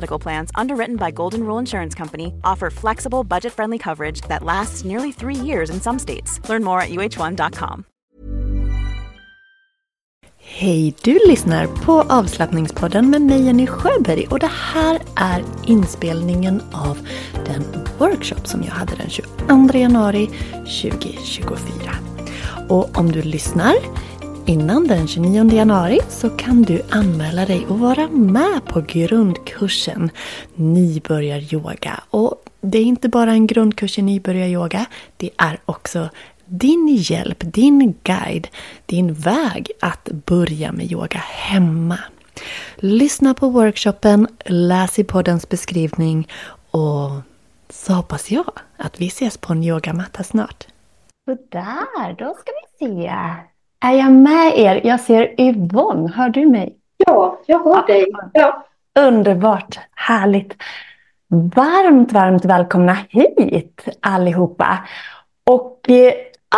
Medical Plans, underwritten by Golden Rule Insurance Company, offer flexible, budget-friendly coverage that lasts nearly three years in some states. Learn more at uh1.com. Hej, du lyssnar på avslappningspodden med mig Jenny Sjöberg och det här är inspelningen av den workshop som jag hade den 22 januari 2024. Och om du lyssnar innan den 29 januari så kan du anmäla dig och vara med på grundkursen Nybörjaryoga. Och det är inte bara en grundkurs i nybörjaryoga, det är också din hjälp, din guide, din väg att börja med yoga hemma. Lyssna på workshopen, läs i poddens beskrivning och så hoppas jag att vi ses på en yogamatta snart. Sådär, då ska vi se. Är jag med er? Jag ser Yvonne, hör du mig? Ja, jag hör dig. Ja. Underbart, härligt. Varmt, varmt välkomna hit allihopa. Och eh,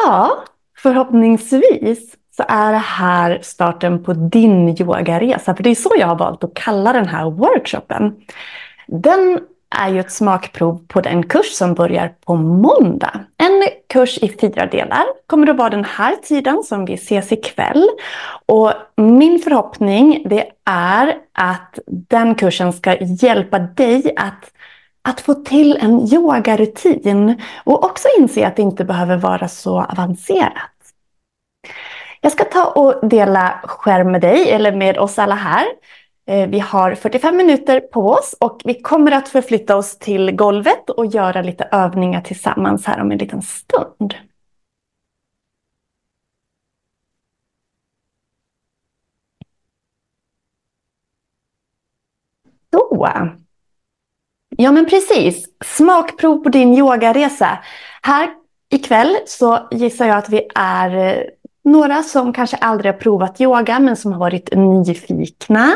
ja, förhoppningsvis så är det här starten på din yogaresa. För det är så jag har valt att kalla den här workshopen. Den är ju ett smakprov på den kurs som börjar på måndag. En kurs i fyra delar. Kommer att vara den här tiden som vi ses ikväll. Och min förhoppning det är att den kursen ska hjälpa dig att att få till en yogarutin och också inse att det inte behöver vara så avancerat. Jag ska ta och dela skärm med dig, eller med oss alla här. Eh, vi har 45 minuter på oss och vi kommer att förflytta oss till golvet och göra lite övningar tillsammans här om en liten stund. Då. Ja men precis. Smakprov på din yogaresa. Här ikväll så gissar jag att vi är eh, några som kanske aldrig har provat yoga men som har varit nyfikna.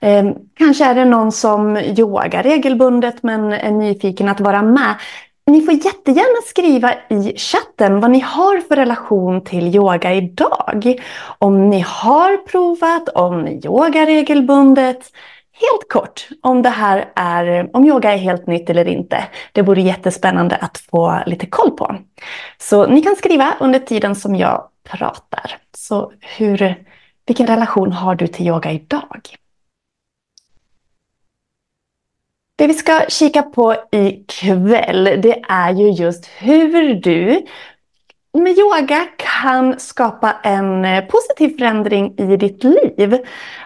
Eh, kanske är det någon som yogar regelbundet men är nyfiken att vara med. Ni får jättegärna skriva i chatten vad ni har för relation till yoga idag. Om ni har provat, om ni yogar regelbundet. Helt kort om det här är, om yoga är helt nytt eller inte. Det vore jättespännande att få lite koll på. Så ni kan skriva under tiden som jag pratar. Så hur, vilken relation har du till yoga idag? Det vi ska kika på ikväll det är ju just hur du med yoga kan skapa en positiv förändring i ditt liv.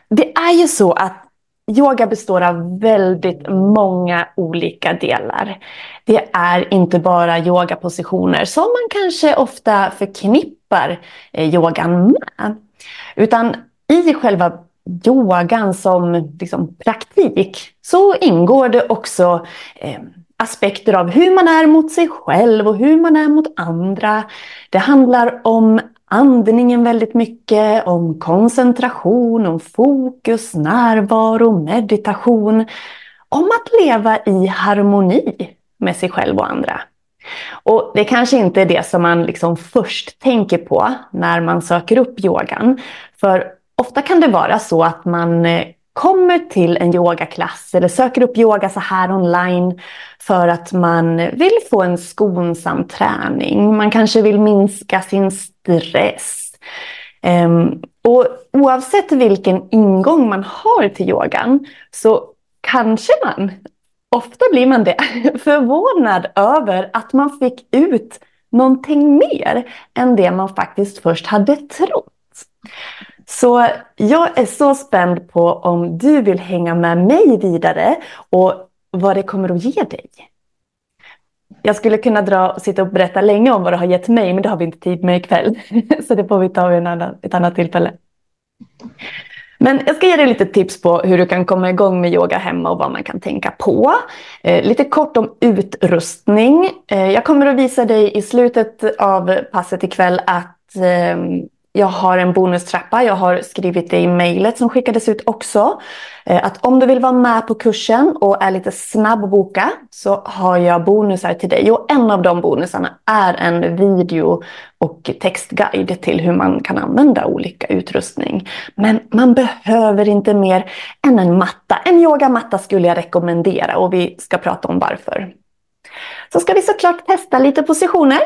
Det är ju så att Yoga består av väldigt många olika delar. Det är inte bara yogapositioner som man kanske ofta förknippar eh, yogan med. Utan i själva yogan som liksom, praktik så ingår det också eh, aspekter av hur man är mot sig själv och hur man är mot andra. Det handlar om andningen väldigt mycket, om koncentration, om fokus, närvaro, meditation. Om att leva i harmoni med sig själv och andra. Och det kanske inte är det som man liksom först tänker på när man söker upp yogan. För ofta kan det vara så att man eh, kommer till en yogaklass eller söker upp yoga så här online för att man vill få en skonsam träning. Man kanske vill minska sin stress. Ehm, och oavsett vilken ingång man har till yogan så kanske man, ofta blir man det, förvånad över att man fick ut någonting mer än det man faktiskt först hade trott. Så jag är så spänd på om du vill hänga med mig vidare och vad det kommer att ge dig. Jag skulle kunna dra och sitta och berätta länge om vad det har gett mig, men det har vi inte tid med ikväll. Så det får vi ta vid ett annat tillfälle. Men jag ska ge dig lite tips på hur du kan komma igång med yoga hemma och vad man kan tänka på. Eh, lite kort om utrustning. Eh, jag kommer att visa dig i slutet av passet ikväll att eh, jag har en bonustrappa. Jag har skrivit det i mejlet som skickades ut också. Eh, att om du vill vara med på kursen och är lite snabb att boka så har jag bonusar till dig. Och en av de bonusarna är en video och textguide till hur man kan använda olika utrustning. Men man behöver inte mer än en matta. En yogamatta skulle jag rekommendera och vi ska prata om varför. Så ska vi såklart testa lite positioner,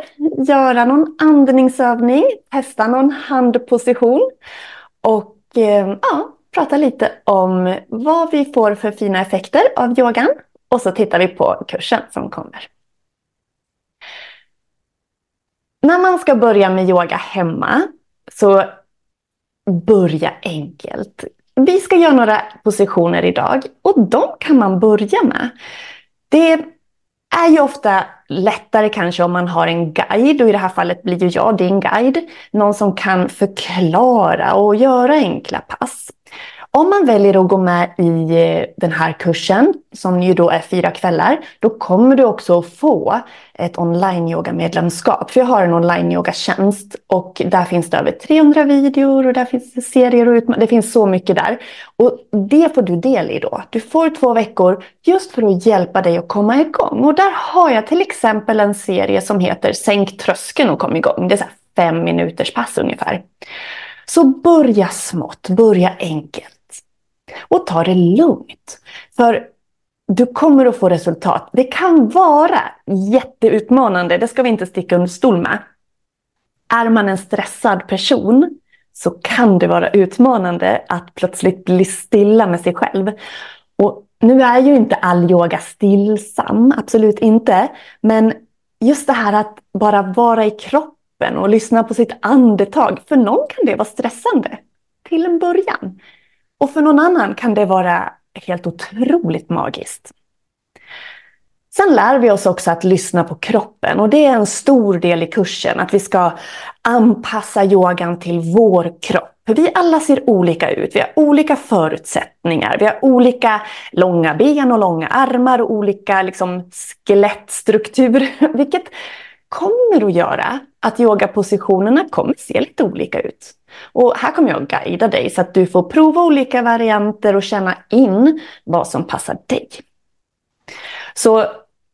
göra någon andningsövning, testa någon handposition och eh, ja, prata lite om vad vi får för fina effekter av yogan. Och så tittar vi på kursen som kommer. När man ska börja med yoga hemma så börja enkelt. Vi ska göra några positioner idag och de kan man börja med. Det är ju ofta lättare kanske om man har en guide och i det här fallet blir ju jag din guide. Någon som kan förklara och göra enkla pass. Om man väljer att gå med i eh, den här kursen, som ju då är fyra kvällar, då kommer du också få ett online-yoga-medlemskap. För jag har en online-yoga-tjänst och där finns det över 300 videor och där finns det serier och utmaningar. Det finns så mycket där. Och det får du del i då. Du får två veckor just för att hjälpa dig att komma igång. Och där har jag till exempel en serie som heter Sänk tröskeln och kom igång. Det är så fem minuters pass ungefär. Så börja smått, börja enkelt. Och ta det lugnt. För du kommer att få resultat. Det kan vara jätteutmanande, det ska vi inte sticka under stol med. Är man en stressad person så kan det vara utmanande att plötsligt bli stilla med sig själv. Och nu är ju inte all yoga stillsam, absolut inte. Men just det här att bara vara i kroppen och lyssna på sitt andetag. För någon kan det vara stressande till en början. Och för någon annan kan det vara helt otroligt magiskt. Sen lär vi oss också att lyssna på kroppen och det är en stor del i kursen, att vi ska anpassa yogan till vår kropp. För vi alla ser olika ut, vi har olika förutsättningar, vi har olika långa ben och långa armar och olika liksom, skelettstruktur, vilket kommer att göra att yogapositionerna kommer se lite olika ut. Och här kommer jag guida dig så att du får prova olika varianter och känna in vad som passar dig. Så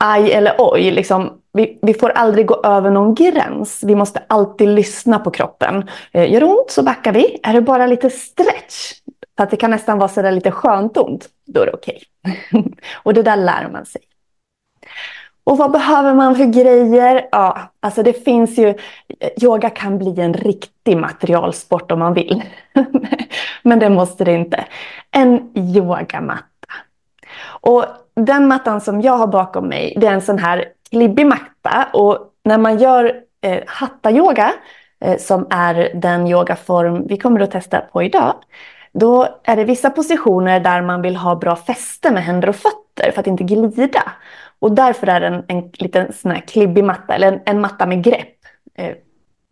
aj eller oj, liksom, vi, vi, får aldrig gå över någon gräns. Vi måste alltid lyssna på kroppen. Eh, gör det ont så backar vi. Är det bara lite stretch, så att det kan nästan vara sådär lite skönt ont, då är det okej. Okay. och det där lär man sig. Och vad behöver man för grejer? Ja, alltså det finns ju, yoga kan bli en riktig materialsport om man vill. Men det måste det inte. En yogamatta. Och den mattan som jag har bakom mig, det är en sån här klibbig matta. Och när man gör eh, hatta-yoga, eh, som är den yogaform vi kommer att testa på idag, då är det vissa positioner där man vill ha bra fäste med händer och fötter för att inte glida. Och därför är en, en liten sån här klibbig matta, eller en, en matta med grepp, eh,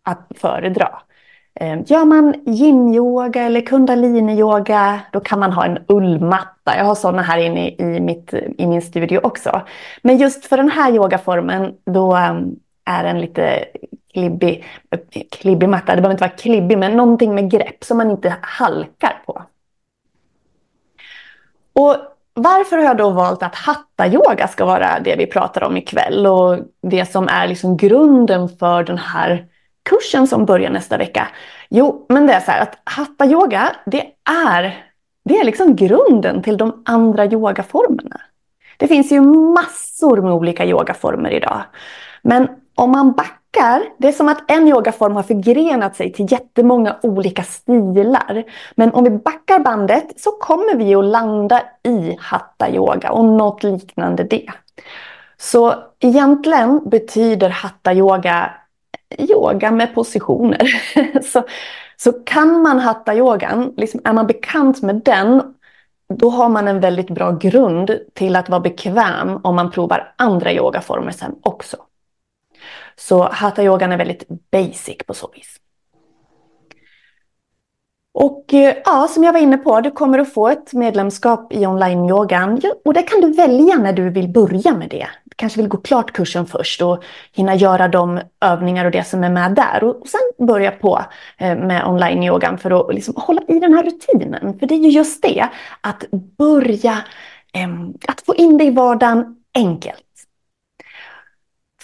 att föredra. Eh, gör man yin-yoga eller kundalini-yoga, då kan man ha en ullmatta. Jag har sådana här inne i, mitt, i min studio också. Men just för den här yogaformen, då ehm, är en lite klibbig, klibbig matta. Det behöver inte vara klibbig, men någonting med grepp som man inte halkar på. Och varför har jag då valt att hatta-yoga ska vara det vi pratar om ikväll och det som är liksom grunden för den här kursen som börjar nästa vecka? Jo, men det är så här att hatta-yoga, det är det är liksom grunden till de andra yogaformerna. Det finns ju massor med olika yogaformer idag. Men om man backar, det är som att en yogaform har förgrenat sig till jättemånga olika stilar. Men om vi backar bandet så kommer vi att landa i hatta yoga och något liknande det. Så egentligen betyder hatta yoga yoga med positioner. så, så kan man hatta yogan, liksom är man bekant med den, då har man en väldigt bra grund till att vara bekväm om man provar andra yogaformer sen också. Så hatha yogan är väldigt basic på så vis. Och eh, ja, som jag var inne på, du kommer att få ett medlemskap i online-yogan. Och det kan du välja när du vill börja med det. Du kanske vill gå klart kursen först och hinna göra de övningar och det som är med där. Och sen börja på eh, med online-yogan för att liksom hålla i den här rutinen. För det är ju just det, att börja, att få in det i vardagen enkelt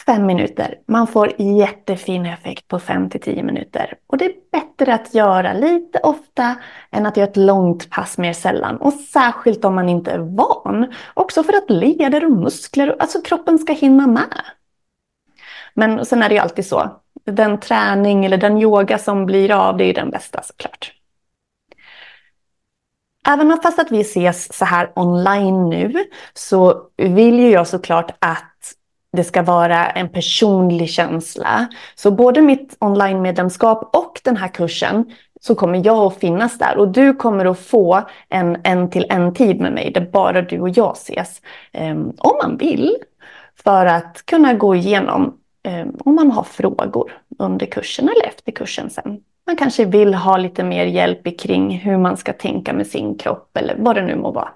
fem minuter. Man får jättefin effekt på fem till tio minuter. Och det är bättre att göra lite ofta än att göra ett långt pass mer sällan. Och särskilt om man inte är van. Också för att leder och muskler, alltså kroppen ska hinna med. Men sen är det ju alltid så. Den träning eller den yoga som blir av, det är den bästa såklart. Även fast att vi ses så här online nu så vill ju jag såklart att det ska vara en personlig känsla. Så både mitt online-medlemskap och den här kursen så kommer jag att finnas där och du kommer att få en en till en tid med mig där bara du och jag ses. Um, om man vill. För att kunna gå igenom um, om man har frågor under kursen eller efter kursen sen. Man kanske vill ha lite mer hjälp kring hur man ska tänka med sin kropp eller vad det nu må vara.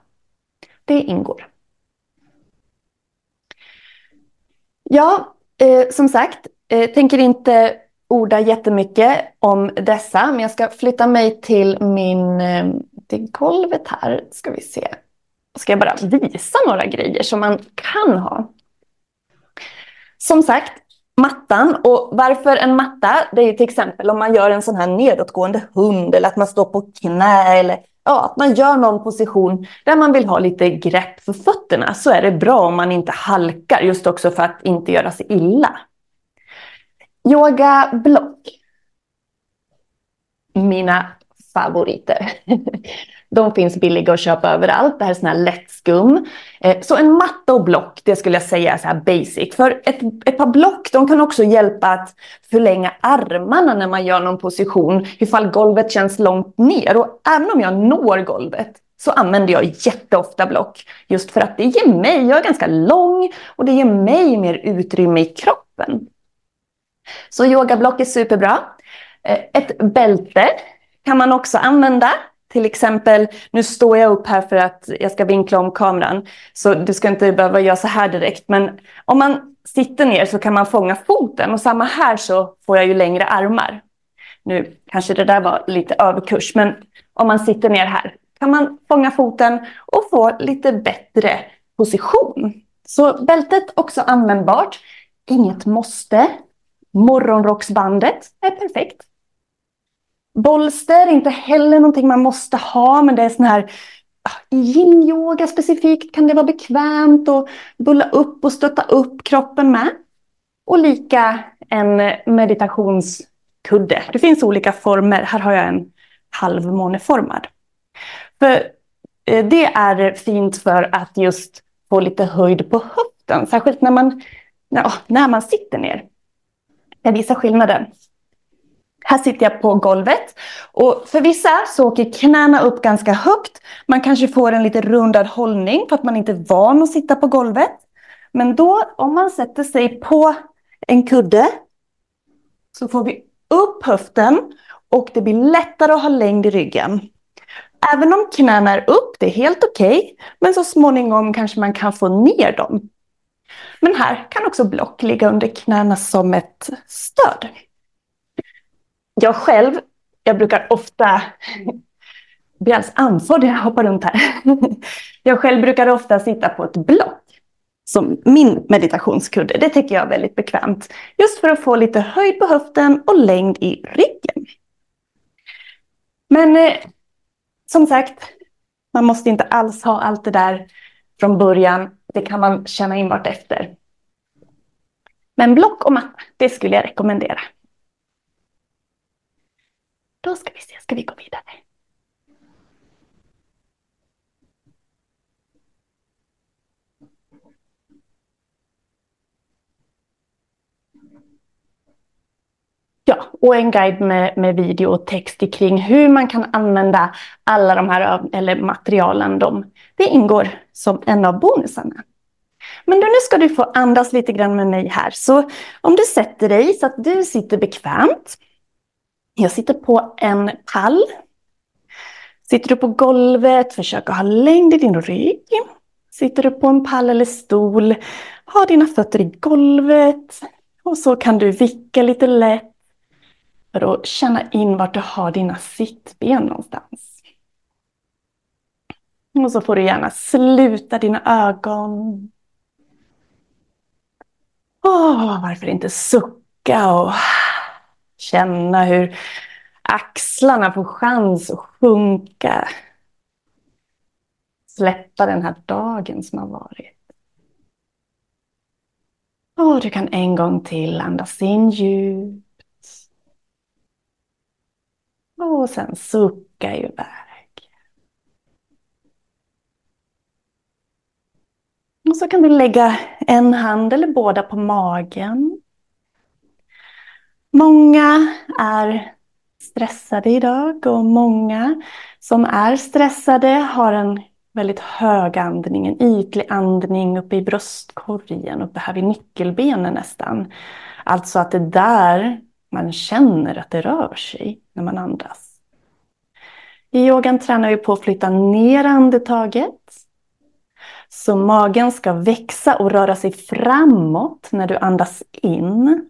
Det ingår. Ja, eh, som sagt, eh, tänker inte orda jättemycket om dessa, men jag ska flytta mig till min, eh, till golvet här, ska vi se. Ska jag bara visa några grejer som man kan ha. Som sagt, mattan. Och varför en matta? Det är till exempel om man gör en sån här nedåtgående hund eller att man står på knä eller ja, att man gör någon position där man vill ha lite grepp för fötterna så är det bra om man inte halkar, just också för att inte göra sig illa. Yoga block. Mina favoriter. De finns billiga att köpa överallt. Det här är sån här lättskum. Eh, så en matta och block, det skulle jag säga är så här basic. För ett, ett par block, de kan också hjälpa att förlänga armarna när man gör någon position. Ifall golvet känns långt ner. Och även om jag når golvet så använder jag jätteofta block. Just för att det ger mig, jag är ganska lång och det ger mig mer utrymme i kroppen. Så yogablock är superbra. Eh, ett bälte kan man också använda. Till exempel, nu står jag upp här för att jag ska vinkla om kameran. Så du ska inte behöva göra så här direkt. Men om man sitter ner så kan man fånga foten. Och samma här så får jag ju längre armar. Nu kanske det där var lite överkurs. Men om man sitter ner här kan man fånga foten och få lite bättre position. Så bältet också användbart. Inget måste. Morgonrocksbandet är perfekt. Bolster är inte heller någonting man måste ha, men det är sån här ah, i yin-yoga specifikt kan det vara bekvämt att bulla upp och stötta upp kroppen med. Och lika en meditationskudde. Det finns olika former. Här har jag en halvmåneformad. För eh, det är fint för att just få lite höjd på höften, särskilt när man, när ah, man sitter ner. Jag visar skillnaden. Här sitter jag på golvet. Och för vissa så åker knäna upp ganska högt. Man kanske får en lite rundad hållning för att man inte är van att sitta på golvet. Men då, om man sätter sig på en kudde så får vi upp höften och det blir lättare att ha längd i ryggen. Även om knäna är upp, det är helt okej, okay, men så småningom kanske man kan få ner dem. Men här kan också block ligga under knäna som ett stöd jag själv, jag brukar ofta bli alldeles andfådd när jag hoppar runt här. Jag själv brukar ofta sitta på ett block som min meditationskudde. Det tycker jag är väldigt bekvämt. Just för att få lite höjd på höften och längd i ryggen. Men eh, som sagt, Man måste inte alls ha allt det där från början. Det kan man känna in vart efter. Men block och matta, det skulle jag rekommendera. Då ska vi se, ska vi gå vidare. Ja, och en guide med, med video och text kring hur man kan använda alla de här eller materialen. De, det ingår som en av bonusarna. Men nu ska du få andas lite grann med mig här. Så om du sätter dig så att du sitter bekvämt. Jag sitter på en pall. Sitter du på golvet, försök att ha längd i din rygg. Sitter du på en pall eller stol, ha dina fötter i golvet. Och så kan du vicka lite lätt för att känna in vart du har dina sittben någonstans. Och så får du gärna sluta dina ögon. Åh, varför inte sucka och känna hur axlarna får chans att sjunka. Släppa den här dagen som har varit. Och du kan en gång till andas in djupt. Och sen sucka iväg. Och så kan du lägga en hand eller båda på magen. Många är stressade idag och många som är stressade har en väldigt hög andning, en ytlig andning uppe i bröstkorgen, uppe här vid nyckelbenen nästan. Alltså att det är där man känner att det rör sig när man andas. I yogan tränar vi på att flytta ner andetaget. Så magen ska växa och röra sig framåt när du andas in.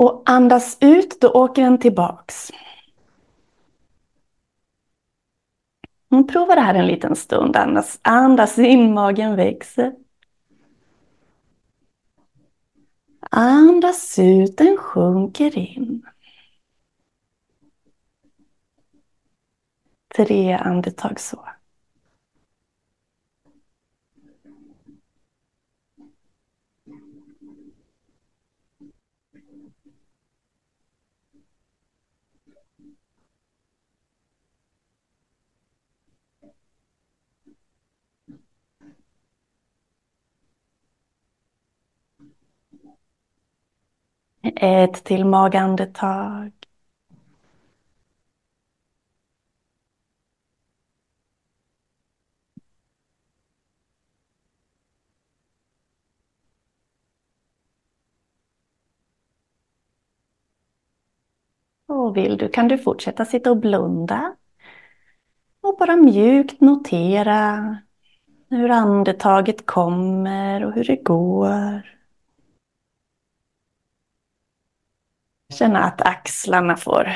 Och andas ut, då åker den tillbaks. Prova det här en liten stund. Andas, andas in, magen växer. Andas ut, den sjunker in. Tre andetag så. Ett till magandetag. Och vill du kan du fortsätta sitta och blunda. Och bara mjukt notera hur andetaget kommer och hur det går. Känna att axlarna får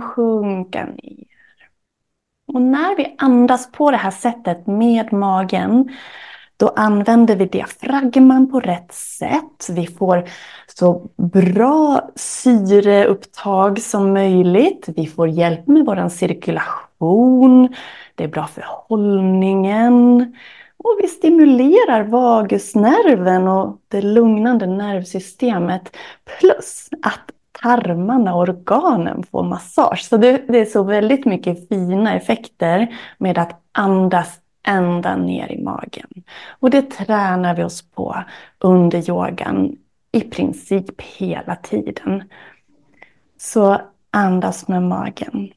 sjunka ner. Och när vi andas på det här sättet med magen, då använder vi diafragman på rätt sätt. Vi får så bra syreupptag som möjligt. Vi får hjälp med vår cirkulation. Det är bra för hållningen. Och vi stimulerar vagusnerven och det lugnande nervsystemet. Plus att tarmarna och organen får massage. Så det, det är så väldigt mycket fina effekter med att andas ända ner i magen. Och det tränar vi oss på under yogan i princip hela tiden. Så andas med magen.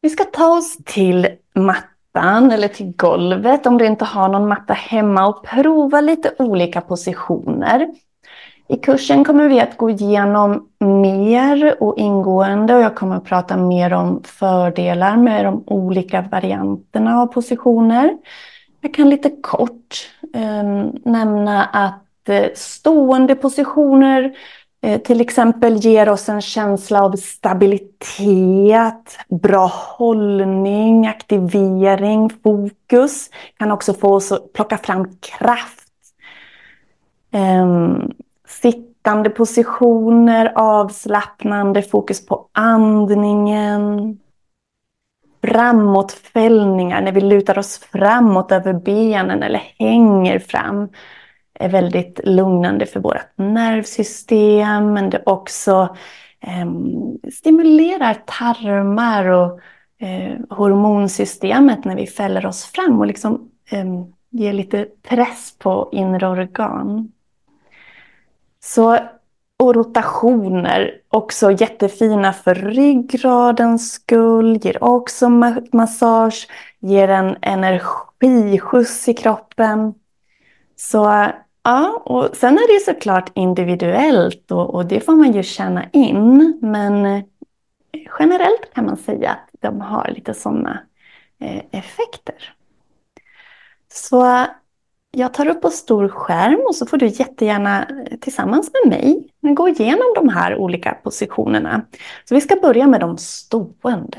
Vi ska ta oss till mattan eller till golvet om du inte har någon matta hemma och prova lite olika positioner. I kursen kommer vi att gå igenom mer och ingående och jag kommer att prata mer om fördelar med de olika varianterna av positioner. Jag kan lite kort eh, nämna att eh, stående positioner Eh, till exempel ger oss en känsla av stabilitet, bra hållning, aktivering, fokus. Kan också få oss att plocka fram kraft. Ehm, Sittande positioner, avslappnande, fokus på andningen. Framåtfällningar, när vi lutar oss framåt över benen eller hänger fram är väldigt lugnande för vårt nervsystem. Men det också eh, stimulerar tarmar och eh, hormonsystemet när vi fäller oss fram och liksom eh, ger lite press på inre organ. Så, och rotationer, också jättefina för ryggradens skull, ger också massage, ger en energiskjuts i kroppen. Så ja, och sen är det såklart individuellt och, och det får man ju känna in. Men eh, generellt kan man säga att de har lite sådana eh, effekter. Så jag tar upp på stor skärm och så får du jättegärna eh, tillsammans med mig gå igenom de här olika positionerna. Så vi ska börja med de stående.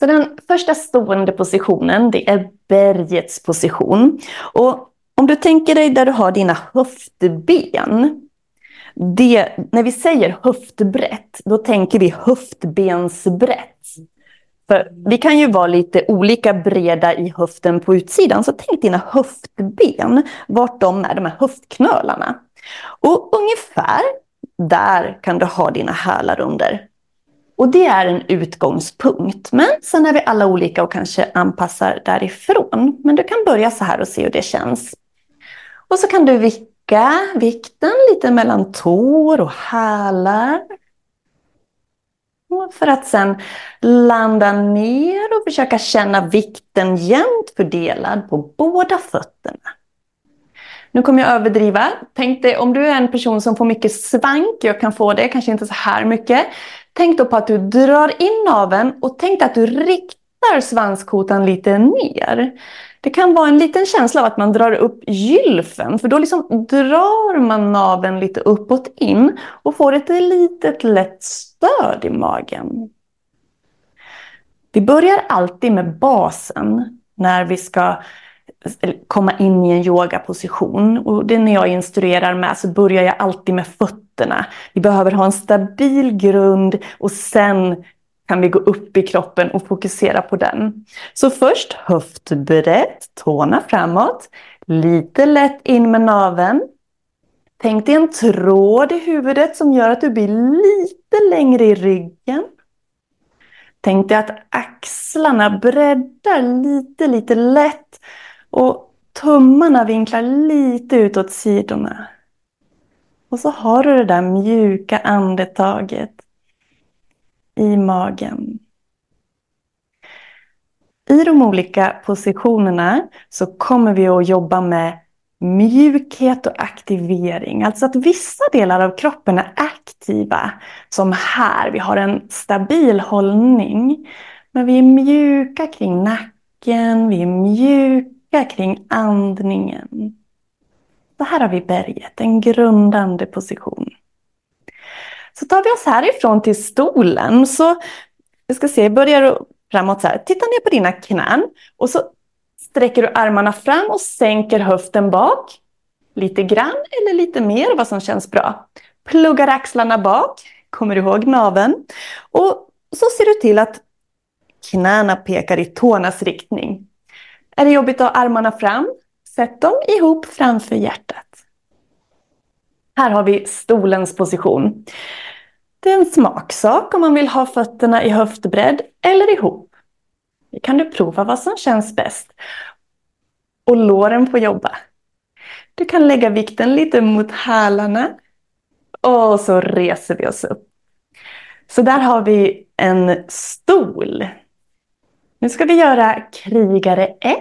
Så den första stående positionen, det är bergets position. Och om du tänker dig där du har dina höftben. Det, när vi säger höftbrett, då tänker vi höftbensbrett. För vi kan ju vara lite olika breda i höften på utsidan, så tänk dina höftben, vart de är, de här höftknölarna. Och ungefär där kan du ha dina hälar under. Och det är en utgångspunkt. Men sen är vi alla olika och kanske anpassar därifrån. Men du kan börja så här och se hur det känns. Och så kan du vicka vikten lite mellan tår och hälar. För att sen landa ner och försöka känna vikten jämnt fördelad på båda fötterna. Nu kommer jag överdriva. Tänk dig om du är en person som får mycket svank, jag kan få det, kanske inte så här mycket. Tänk då på att du drar in naveln och tänk att du riktar svanskotan lite ner. Det kan vara en liten känsla av att man drar upp gylfen, för då liksom drar man naveln lite uppåt in och får ett litet lätt stöd i magen. Vi börjar alltid med basen när vi ska komma in i en yogaposition. Och det när jag instruerar med så börjar jag alltid med fötterna. Vi behöver ha en stabil grund och sen kan vi gå upp i kroppen och fokusera på den. Så först höftbrett, tårna framåt, lite lätt in med naveln. Tänk dig en tråd i huvudet som gör att du blir lite längre i ryggen. Tänk dig att axlarna breddar lite, lite lätt och tummarna vinklar lite utåt sidorna. Och så har du det där mjuka andetaget i magen. I de olika positionerna så kommer vi att jobba med mjukhet och aktivering. Alltså att vissa delar av kroppen är aktiva. Som här, vi har en stabil hållning. Men vi är mjuka kring nacken, vi är mjuka kring andningen. Så här har vi berget, en grundande position. Så tar vi oss härifrån till stolen så, vi ska se, börjar framåt så här. Titta ner på dina knän och så sträcker du armarna fram och sänker höften bak. Lite grann eller lite mer, vad som känns bra. Pluggar axlarna bak, kommer du ihåg naven. Och så ser du till att knäna pekar i tårnas riktning. Är det jobbigt att ha armarna fram? Sätt dem ihop framför hjärtat. Här har vi stolens position. Det är en smaksak om man vill ha fötterna i höftbredd eller ihop. Nu kan du prova vad som känns bäst. Och låren får jobba. Du kan lägga vikten lite mot hälarna. Och så reser vi oss upp. Så där har vi en stol. Nu ska vi göra krigare 1.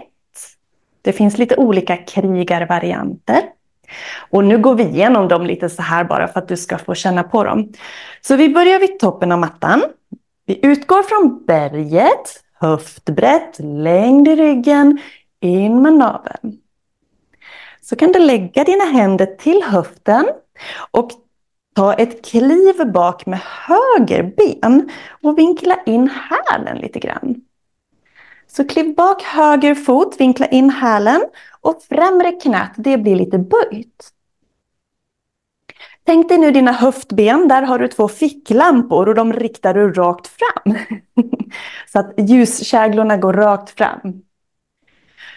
Det finns lite olika krigarvarianter. Och nu går vi igenom dem lite så här bara för att du ska få känna på dem. Så vi börjar vid toppen av mattan. Vi utgår från berget, höftbrett, längd i ryggen, in med naveln. Så kan du lägga dina händer till höften och ta ett kliv bak med höger ben och vinkla in hälen lite grann. Så kliv bak höger fot, vinkla in hälen och främre knät, det blir lite böjt. Tänk dig nu dina höftben, där har du två ficklampor och de riktar du rakt fram. Så att ljuskäglorna går rakt fram.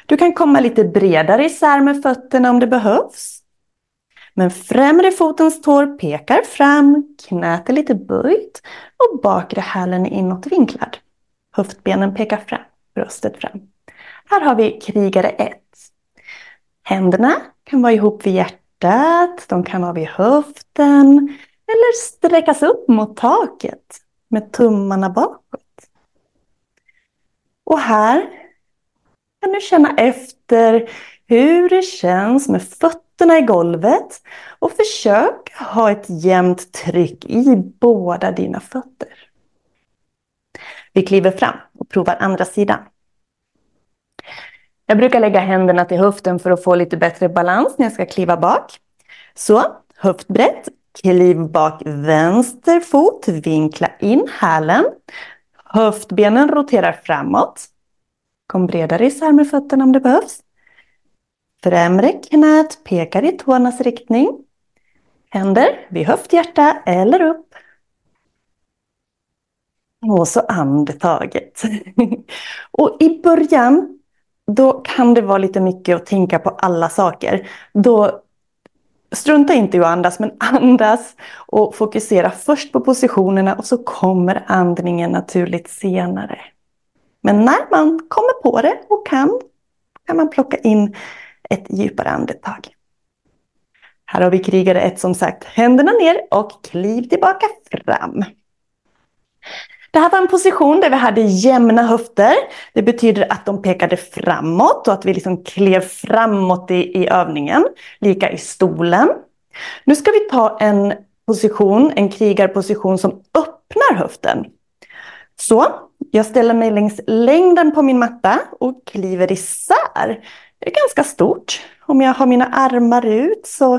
Du kan komma lite bredare isär med fötterna om det behövs. Men främre fotens tår pekar fram, knät är lite böjt och bakre hälen är inåtvinklad. Höftbenen pekar fram, bröstet fram. Här har vi krigare 1. Händerna kan vara ihop vid hjärtat, de kan vara vid höften eller sträckas upp mot taket med tummarna bakåt. Och här kan du känna efter hur det känns med fötterna i golvet och försök ha ett jämnt tryck i båda dina fötter. Vi kliver fram och provar andra sidan. Jag brukar lägga händerna till höften för att få lite bättre balans när jag ska kliva bak. Så, höftbrett, kliv bak vänster fot, vinkla in hälen. Höftbenen roterar framåt. Kom bredare isär med fötterna om det behövs. Främre knät pekar i tårnas riktning. Händer vid höfthjärta eller upp. Och så andetaget. Och i början då kan det vara lite mycket att tänka på alla saker. Då strunta inte i att andas, men andas och fokusera först på positionerna och så kommer andningen naturligt senare. Men när man kommer på det och kan, kan man plocka in ett djupare andetag. Här har vi krigare ett som sagt, händerna ner och kliv tillbaka fram. Det här var en position där vi hade jämna höfter. Det betyder att de pekade framåt och att vi liksom klev framåt i, i övningen. Lika i stolen. Nu ska vi ta en position, en krigarposition som öppnar höften. Så, jag ställer mig längs längden på min matta och kliver isär. Det är ganska stort. Om jag har mina armar ut så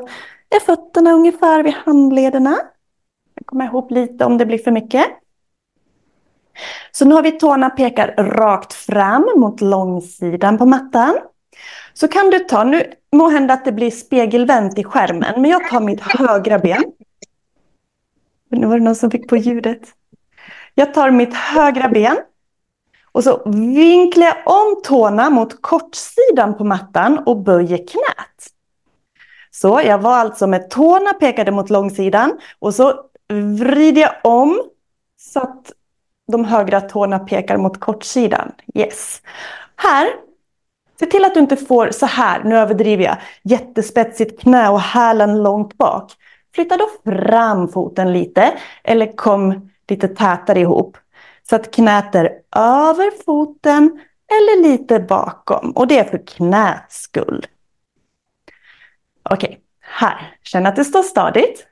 är fötterna ungefär vid handlederna. Jag kommer ihop lite om det blir för mycket. Så nu har vi tårna pekar rakt fram mot långsidan på mattan. Så kan du ta, nu må hända att det blir spegelvänt i skärmen, men jag tar mitt högra ben. Nu var det någon som fick på ljudet. Jag tar mitt högra ben och så vinklar jag om tårna mot kortsidan på mattan och böjer knät. Så jag var alltså med tårna pekade mot långsidan och så vrider jag om så att de högra tårna pekar mot kortsidan. Yes. Här, se till att du inte får så här, nu överdriver jag, jättespetsigt knä och hälen långt bak. Flytta då fram foten lite eller kom lite tätare ihop. Så att knät är över foten eller lite bakom. Och det är för knäts skull. Okej, okay. här. Känn att det står stadigt.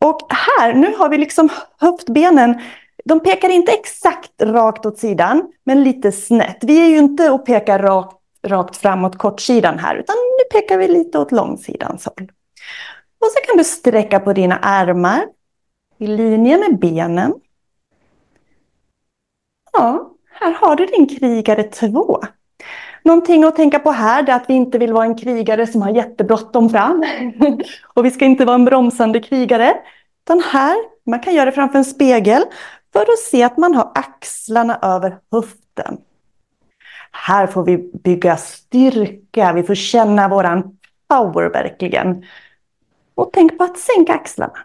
Och här, nu har vi liksom höftbenen. De pekar inte exakt rakt åt sidan, men lite snett. Vi är ju inte och pekar rakt, rakt framåt kortsidan här, utan nu pekar vi lite åt långsidans håll. Och så kan du sträcka på dina armar i linje med benen. Ja, här har du din krigare 2. Någonting att tänka på här är att vi inte vill vara en krigare som har jättebråttom fram. och vi ska inte vara en bromsande krigare. Utan här, man kan göra det framför en spegel för att se att man har axlarna över höften. Här får vi bygga styrka, vi får känna våran power verkligen. Och tänk på att sänka axlarna.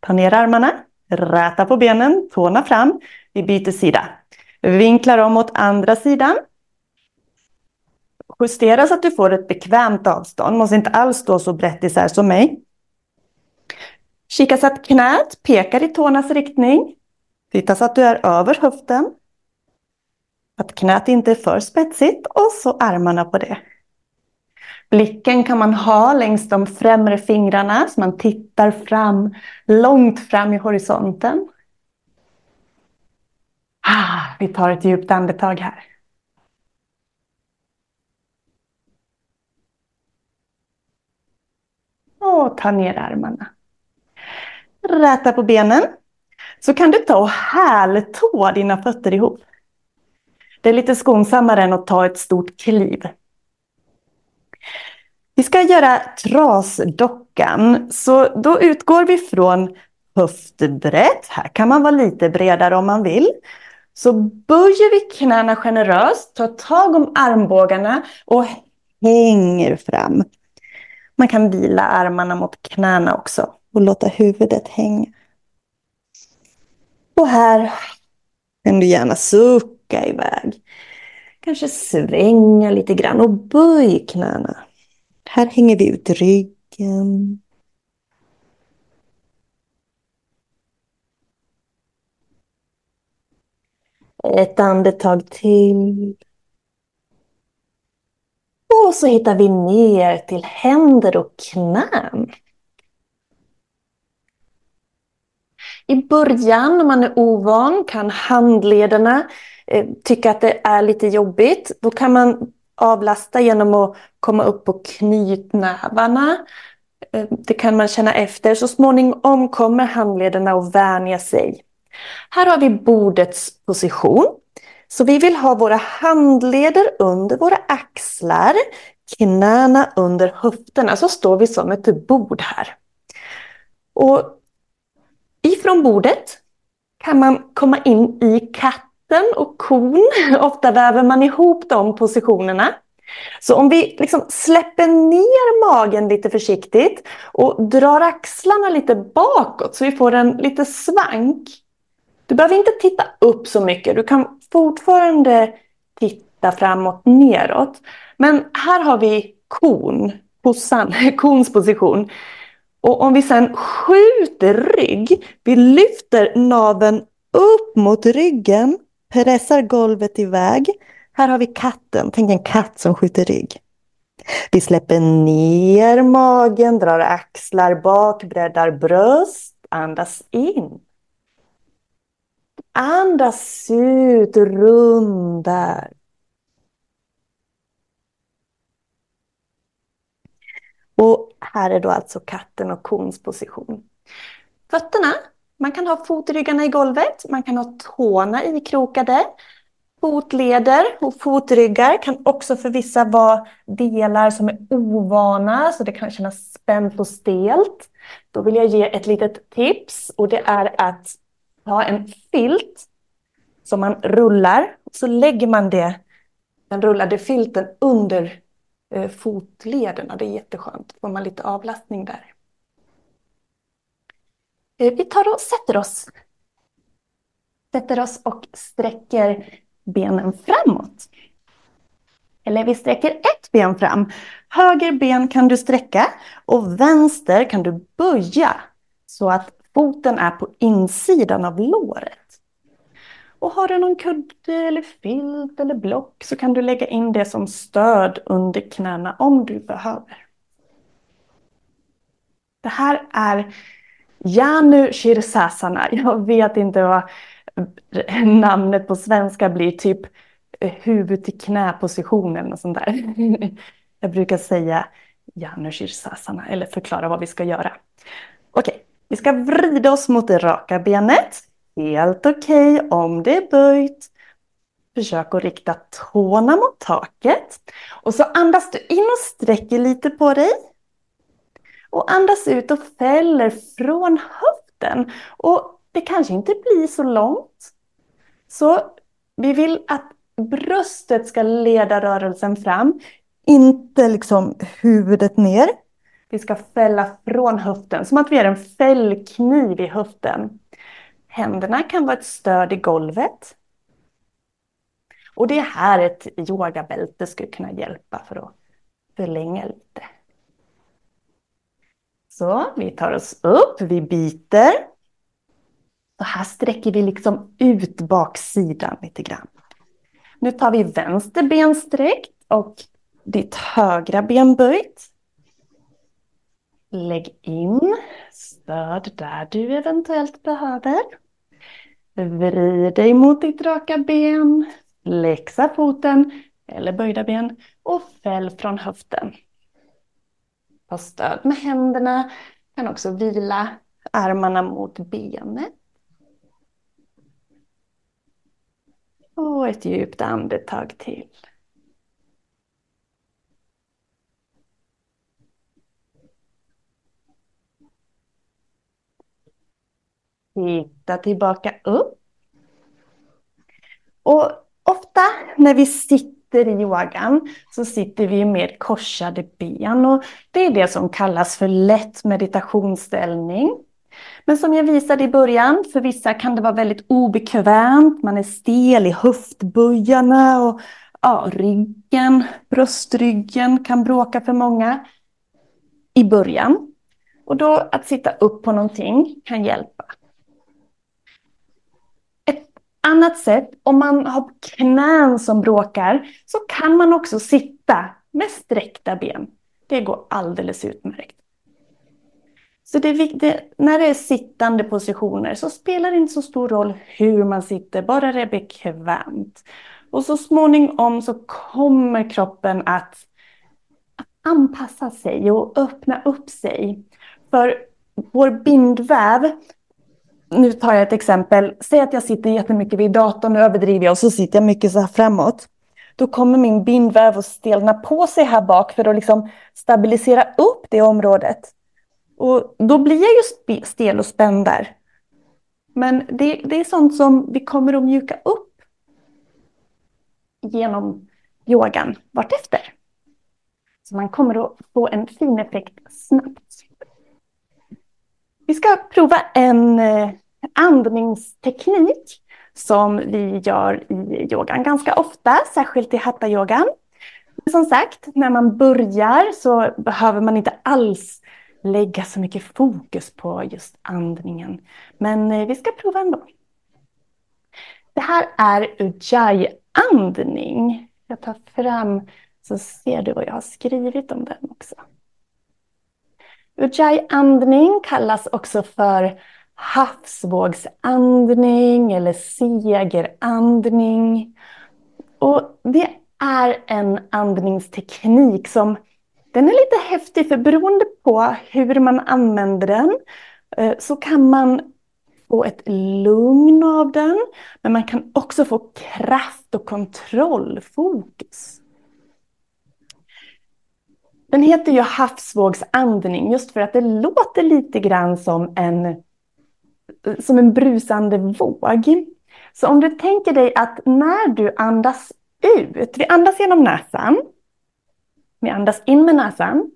Ta ner armarna, räta på benen, tårna fram. Vi byter sida. Vinklar om åt andra sidan. Justera så att du får ett bekvämt avstånd. Måste inte alls stå så brett isär som mig. Kika så att knät pekar i tårnas riktning. Titta så att du är över höften. Att knät inte är för spetsigt och så armarna på det. Blicken kan man ha längs de främre fingrarna så man tittar fram, långt fram i horisonten. Ah, vi tar ett djupt andetag här. Och ta ner armarna. Räta på benen. Så kan du ta och hältå dina fötter ihop. Det är lite skonsammare än att ta ett stort kliv. Vi ska göra trasdockan, så då utgår vi från höftbrett. Här kan man vara lite bredare om man vill. Så böjer vi knäna generöst, tar tag om armbågarna och hänger fram. Man kan vila armarna mot knäna också och låta huvudet hänga. Och här kan du gärna sucka iväg. Kanske svänga lite grann och böj knäna. Här hänger vi ut ryggen. Ett andetag till. Och så hittar vi ner till händer och knän. I början om man är ovan kan handlederna eh, tycka att det är lite jobbigt. Då kan man avlasta genom att komma upp på knytnävarna. Eh, det kan man känna efter. Så småningom kommer handlederna att vänja sig. Här har vi bordets position. Så vi vill ha våra handleder under våra axlar, knäna under höfterna. Så står vi som ett bord här. Och ifrån bordet kan man komma in i katten och kon. Ofta väver man ihop de positionerna. Så om vi liksom släpper ner magen lite försiktigt och drar axlarna lite bakåt så vi får en lite svank. Du behöver inte titta upp så mycket. Du kan fortfarande titta framåt neråt. Men här har vi kon, kossan, kons position. Och om vi sedan skjuter rygg, vi lyfter naven upp mot ryggen, pressar golvet iväg. Här har vi katten, tänk en katt som skjuter rygg. Vi släpper ner magen, drar axlar bak, breddar bröst, andas in. Andas ut, rundar. Och här är då alltså katten och kons position. Fötterna, man kan ha fotryggarna i golvet, man kan ha tårna ikrokade. Fotleder och fotryggar kan också för vissa vara delar som är ovana, så det kan kännas spänt och stelt. Då vill jag ge ett litet tips och det är att Ta en filt som man rullar. Så lägger man det, den rullade filten under eh, fotlederna. Det är jätteskönt. Då Får man lite avlastning där. Eh, vi tar och sätter oss. Sätter oss och sträcker benen framåt. Eller vi sträcker ett ben fram. Höger ben kan du sträcka och vänster kan du böja så att foten är på insidan av låret. Och har du någon kudde eller filt eller block så kan du lägga in det som stöd under knäna om du behöver. Det här är Janu Shirsasana. Jag vet inte vad namnet på svenska blir, typ huvud till knäpositionen och sånt där. Jag brukar säga Janu Shirsasana eller förklara vad vi ska göra. Okej, vi ska vrida oss mot det raka benet. Helt okej okay om det är böjt. Försök att rikta tårna mot taket. Och så andas du in och sträcker lite på dig. Och andas ut och fäller från höften. Och det kanske inte blir så långt. Så vi vill att bröstet ska leda rörelsen fram. Inte liksom huvudet ner. Vi ska fälla från höften, som att vi är en fällkniv i höften. Händerna kan vara ett stöd i golvet. Och det är här ett yogabälte skulle kunna hjälpa för att förlänga lite. Så vi tar oss upp, vi biter. Och här sträcker vi liksom ut baksidan lite grann. Nu tar vi vänster ben sträckt och ditt högra ben böjt. Lägg in stöd där du eventuellt behöver. Vrid dig mot ditt raka ben. Läxa foten eller böjda ben och fäll från höften. Ta stöd med händerna. Kan också vila armarna mot benet. Och ett djupt andetag till. Titta tillbaka upp. Och ofta när vi sitter i yogan så sitter vi med korsade ben och det är det som kallas för lätt meditationsställning. Men som jag visade i början, för vissa kan det vara väldigt obekvämt, man är stel i höftböjarna och ja, ryggen, bröstryggen kan bråka för många i början. Och då att sitta upp på någonting kan hjälpa annat sätt, om man har knän som bråkar, så kan man också sitta med sträckta ben. Det går alldeles utmärkt. Så det är viktigt, när det är sittande positioner så spelar det inte så stor roll hur man sitter, bara det är bekvämt. Och så småningom så kommer kroppen att, att anpassa sig och öppna upp sig. För vår bindväv nu tar jag ett exempel. Säg att jag sitter jättemycket vid datorn, nu överdriver jag, och så sitter jag mycket så här framåt. Då kommer min bindväv att stelna på sig här bak för att liksom stabilisera upp det området. Och då blir jag ju stel och spänd där. Men det, det är sånt som vi kommer att mjuka upp genom yogan vartefter. Så man kommer att få en fin effekt snabbt. Vi ska prova en eh, andningsteknik som vi gör i yogan ganska ofta, särskilt i hatta-yogan. Som sagt, när man börjar så behöver man inte alls lägga så mycket fokus på just andningen. Men eh, vi ska prova ändå. Det här är Ujjayi-andning. Jag tar fram så ser du vad jag har skrivit om den också. Ujjayi-andning kallas också för havsvågsandning eller segerandning. Och det är en andningsteknik som den är lite häftig för beroende på hur man använder den eh, så kan man få ett lugn av den. Men man kan också få kraft och kontrollfokus. Den heter ju havsvågsandning just för att det låter lite grann som en som en brusande våg. Så om du tänker dig att när du andas ut, vi andas genom näsan. Vi andas in med näsan.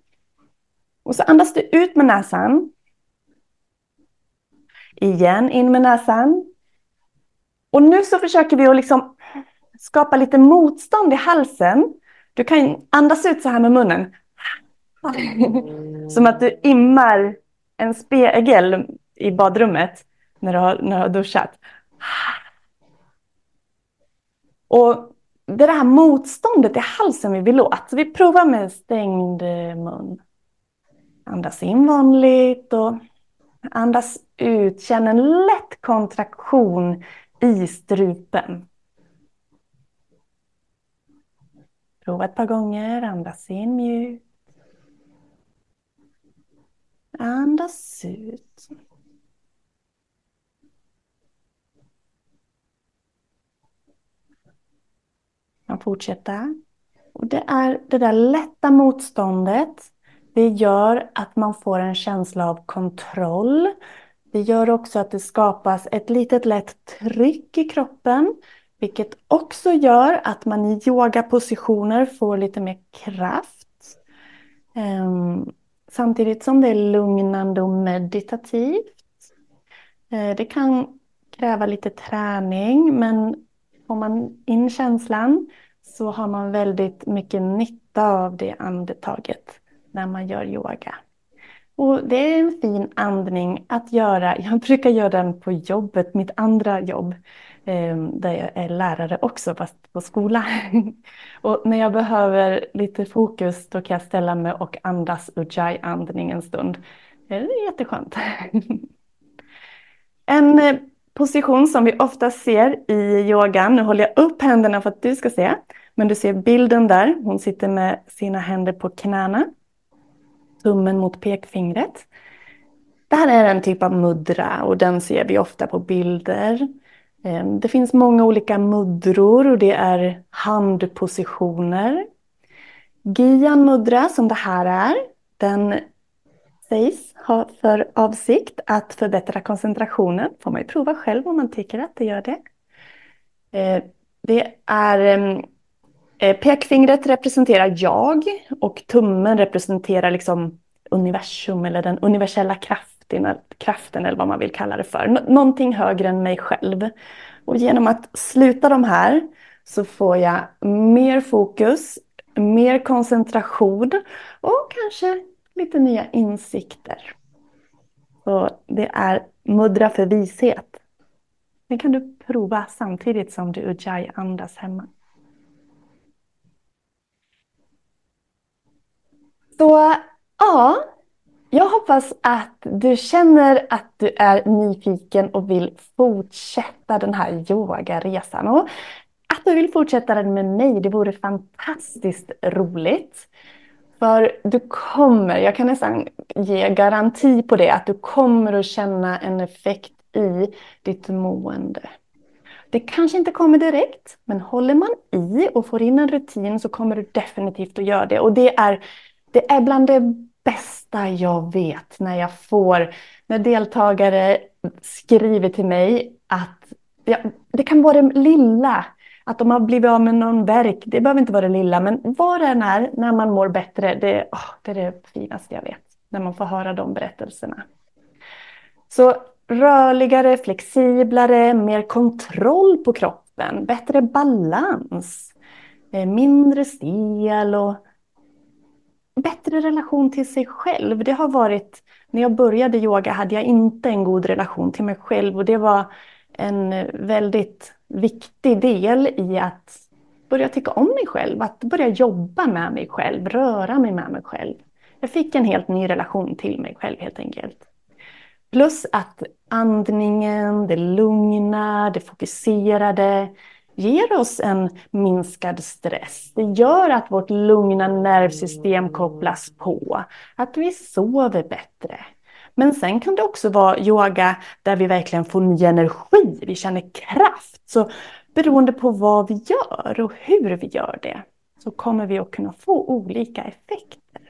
Och så andas du ut med näsan. Igen in med näsan. Och nu så försöker vi att liksom skapa lite motstånd i halsen. Du kan andas ut så här med munnen. Som att du immar en spegel i badrummet när du har, när du har duschat. Och det här motståndet i halsen vi vill åt. Så vi provar med stängd eh, mun. Andas in vanligt och andas ut. Känn en lätt kontraktion i strupen. Prova ett par gånger. Andas in mjukt. Andas ut. Kan fortsätta. Och det är det där lätta motståndet. Det gör att man får en känsla av kontroll. Det gör också att det skapas ett litet lätt tryck i kroppen. Vilket också gör att man i yogapositioner får lite mer kraft. Ehm, samtidigt som det är lugnande och meditativt. Eh, det kan kräva lite träning men får man in känslan så har man väldigt mycket nytta av det andetaget när man gör yoga. Och det är en fin andning att göra. Jag brukar göra den på jobbet, mitt andra jobb. Ehm, där jag är lärare också, fast på skola. och när jag behöver lite fokus då kan jag ställa mig och andas ujjayi-andning en stund. Det är jätteskönt. en eh, position som vi ofta ser i yogan, nu håller jag upp händerna för att du ska se, men du ser bilden där, hon sitter med sina händer på knäna, tummen mot pekfingret. Det här är en typ av mudra och den ser vi ofta på bilder. Ehm, det finns många olika mudror och det är handpositioner. Gian mudra som det här är, den sägs ha för avsikt att förbättra koncentrationen. får man ju prova själv om man tycker att det gör det. Eh, det är ehm, eh, Pekfingret representerar jag och tummen representerar liksom universum eller den universella kraften kraften eller vad man vill kalla det för. Någonting högre än mig själv. Och genom att sluta de här så får jag mer fokus, mer koncentration och kanske lite nya insikter. Så det är mudra för vishet. Det kan du prova samtidigt som du ujjayi andas hemma. Så ja, jag hoppas att du känner att du är nyfiken och vill fortsätta den här yogaresan. Och att du vill fortsätta den med mig, det vore fantastiskt roligt. För du kommer, jag kan nästan ge garanti på det, att du kommer att känna en effekt i ditt mående. Det kanske inte kommer direkt, men håller man i och får in en rutin så kommer du definitivt att göra det. Och det är, det är bland det bästa jag vet när jag får, när deltagare skriver till mig att ja, det kan vara det lilla, att de har blivit av med någon verk. Det behöver inte vara det lilla, men vad det än är, när man mår bättre, det, oh, det är det finaste jag vet. När man får höra de berättelserna. Så rörligare, flexiblare, mer kontroll på kroppen, bättre balans, eh, mindre stel och bättre relation till sig själv. Det har varit, när jag började yoga hade jag inte en god relation till mig själv och det var en väldigt viktig del i att börja tycka om mig själv, att börja jobba med mig själv, röra mig med mig själv. Jag fick en helt ny relation till mig själv helt enkelt. Plus att andningen, det lugna, det fokuserade, ger oss en minskad stress. Det gör att vårt lugna nervsystem kopplas på, att vi sover bättre. Men sen kan det också vara yoga där vi verkligen får ny energi, vi känner kraft. Så beroende på vad vi gör och hur vi gör det så kommer vi att kunna få olika effekter.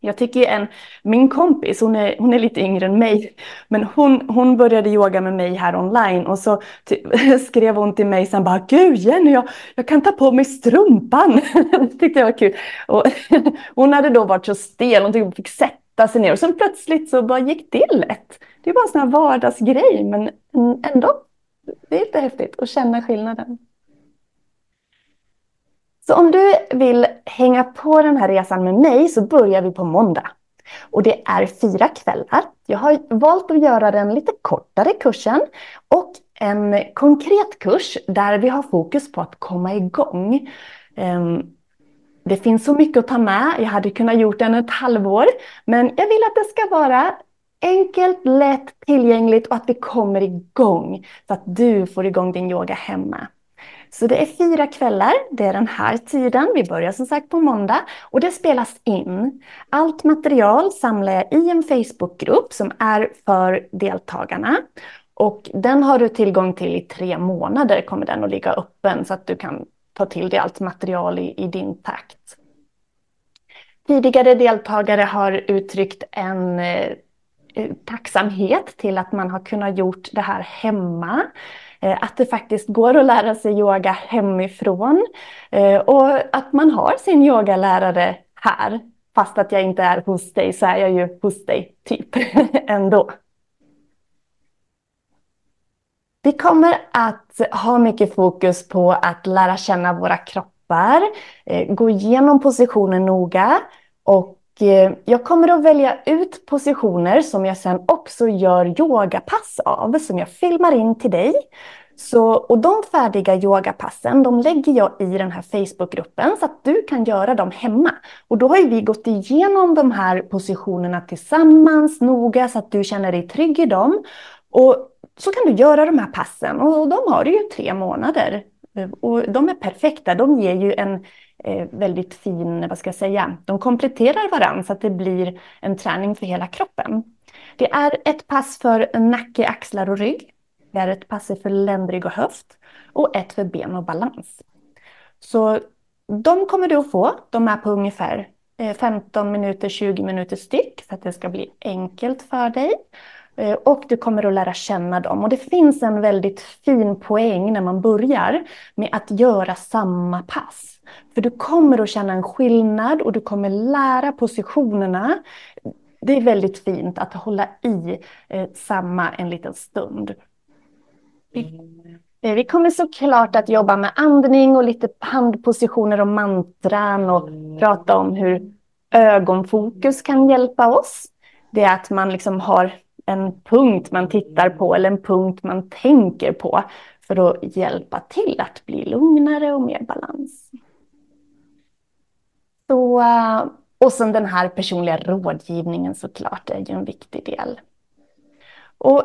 Jag tycker en, min kompis, hon är, hon är lite yngre än mig, men hon, hon började yoga med mig här online och så skrev hon till mig sen bara Gud Jenny, jag, jag kan ta på mig strumpan. det tyckte jag var kul. Och hon hade då varit så stel, hon tyckte hon fick sätta sig ner och sen plötsligt så bara gick det lätt. Det är bara en sån här vardagsgrej men ändå, det är lite häftigt att känna skillnaden. Så om du vill hänga på den här resan med mig så börjar vi på måndag. Och det är fyra kvällar. Jag har valt att göra den lite kortare kursen och en konkret kurs där vi har fokus på att komma igång. Ehm, det finns så mycket att ta med. Jag hade kunnat gjort den ett halvår, men jag vill att det ska vara enkelt, lätt, tillgängligt och att vi kommer igång så att du får igång din yoga hemma. Så det är fyra kvällar, det är den här tiden. Vi börjar som sagt på måndag och det spelas in. Allt material samlar jag i en Facebookgrupp som är för deltagarna. Och den har du tillgång till i tre månader kommer den att ligga öppen så att du kan ta till dig allt material i, i din takt. Tidigare deltagare har uttryckt en eh, tacksamhet till att man har kunnat gjort det här hemma. Eh, att det faktiskt går att lära sig yoga hemifrån eh, och att man har sin yogalärare här fast att jag inte är hos dig så är jag ju hos dig, typ, ändå. Vi kommer att ha mycket fokus på att lära känna våra kroppar, eh, gå igenom positionen noga och eh, jag kommer att välja ut positioner som jag sen också gör yogapass av, som jag filmar in till dig. Så, och de färdiga yogapassen, de lägger jag i den här Facebookgruppen så att du kan göra dem hemma. Och då har vi gått igenom de här positionerna tillsammans noga så att du känner dig trygg i dem. Och så kan du göra de här passen och de har du ju tre månader. Eh, och de är perfekta, de ger ju en eh, väldigt fin, vad ska jag säga, de kompletterar varandra så att det blir en träning för hela kroppen. Det är ett pass för nacke, axlar och rygg. Det är ett pass för ländrygg och höft och ett för ben och balans. Så de kommer du att få. De är på ungefär eh, 15 minuter, 20 minuter styck så att det ska bli enkelt för dig. Eh, och du kommer att lära känna dem. Och det finns en väldigt fin poäng när man börjar med att göra samma pass. För du kommer att känna en skillnad och du kommer lära positionerna. Det är väldigt fint att hålla i eh, samma en liten stund. Vi eh, kommer såklart att jobba med andning och lite handpositioner och mantran och prata om hur ögonfokus kan hjälpa oss. Det är att man liksom har en punkt man tittar på eller en punkt man tänker på för att hjälpa till att bli lugnare och mer balans. Så, eh, och sen den här personliga rådgivningen såklart är ju en viktig del. Och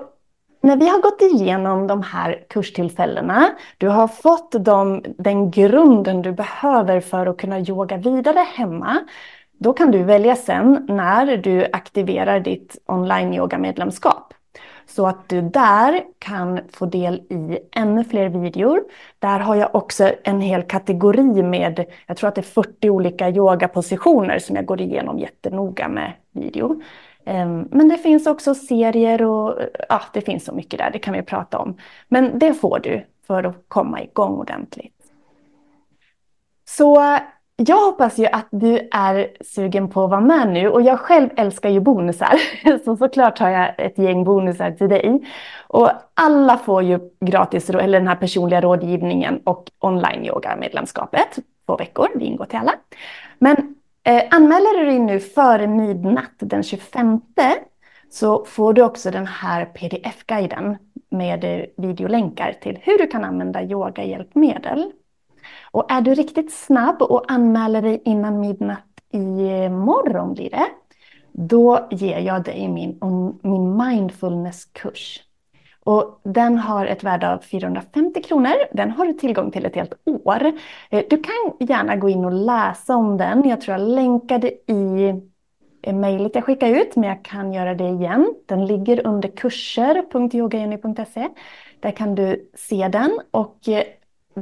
när vi har gått igenom de här kurstillfällena, du har fått dem, den grunden du behöver för att kunna yoga vidare hemma, då kan du välja sen när du aktiverar ditt online-yoga-medlemskap. Så att du där kan få del i ännu fler videor. Där har jag också en hel kategori med, jag tror att det är 40 olika yogapositioner som jag går igenom jättenoga med video. Ehm, men det finns också serier och ja, det finns så mycket där, det kan vi prata om. Men det får du för att komma igång ordentligt. Så jag hoppas ju att du är sugen på att vara med nu och jag själv älskar ju bonusar. Så såklart har jag ett gäng bonusar till dig. Och alla får ju gratis, eller den här personliga rådgivningen och online yoga medlemskapet. Två veckor, det ingår till alla. Men eh, anmäler du dig nu före midnatt den 25 så får du också den här pdf-guiden med eh, videolänkar till hur du kan använda yogahjälpmedel. Och är du riktigt snabb och anmäler dig innan midnatt imorgon eh, blir det, då ger jag dig min, min mindfulnesskurs. Och den har ett värde av 450 kronor. Den har du tillgång till ett helt år. Eh, du kan gärna gå in och läsa om den. Jag tror jag länkade i eh, mejlet jag skickade ut, men jag kan göra det igen. Den ligger under kurser.yogajenny.se. Där kan du se den och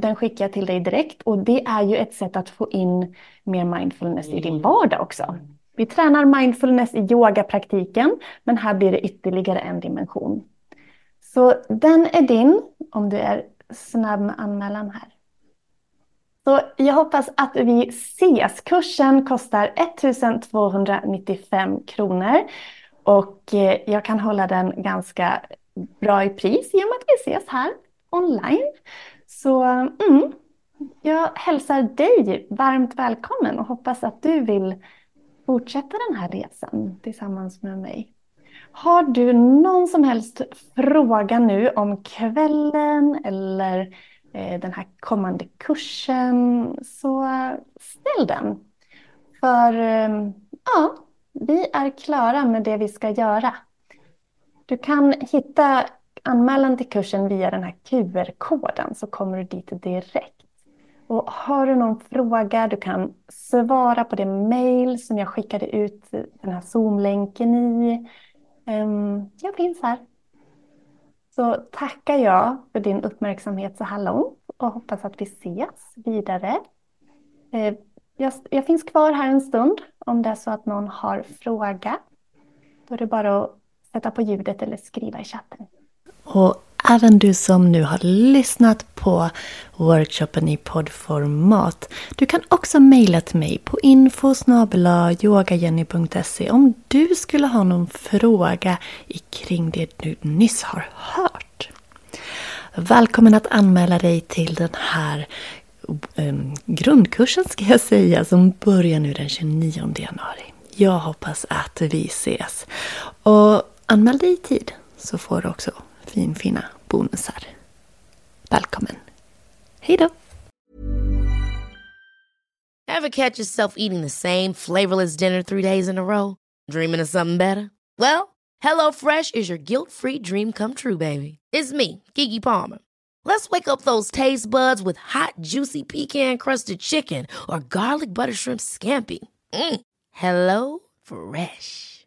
den skickar jag till dig direkt och det är ju ett sätt att få in mer mindfulness i din mm. vardag också. Vi tränar mindfulness i yogapraktiken, men här blir det ytterligare en dimension. Så den är din om du är snabb med anmälan här. Så jag hoppas att vi ses. Kursen kostar 1295 kronor och eh, jag kan hålla den ganska bra i pris i och med att vi ses här online. Så mm, jag hälsar dig varmt välkommen och hoppas att du vill fortsätta den här resan tillsammans med mig. Har du någon som helst fråga nu om kvällen eller eh, den här kommande kursen så ställ den. För eh, ja, vi är klara med det vi ska göra. Du kan hitta anmälan till kursen via den här QR-koden så kommer du dit direkt. Och har du någon fråga, du kan svara på det mail som jag skickade ut den här Zoom-länken i. Ehm, jag finns här. Så tackar jag för din uppmärksamhet så här långt och hoppas att vi ses vidare. Ehm, jag, jag finns kvar här en stund om det är så att någon har fråga. Då är det bara att sätta på ljudet eller skriva i chatten. Och även du som nu har lyssnat på workshopen i poddformat. Du kan också mejla till mig på info om du skulle ha någon fråga kring det du nyss har hört. Välkommen att anmäla dig till den här ehm, grundkursen ska jag säga som börjar nu den 29 januari. Jag hoppas att vi ses. Och anmäl dig i tid så får du också finfina bonusar. Välkommen! Hej då! Have catch yourself eating the same flavorless dinner three days in a row? Dreaming of something better? Well, hello fresh is your guilt free dream come true baby. It's me, Gigi Palmer. Let's wake up those taste buds with hot juicy pecan crusted chicken or garlic butter shrimp scampi. Mm. Hello Fresh.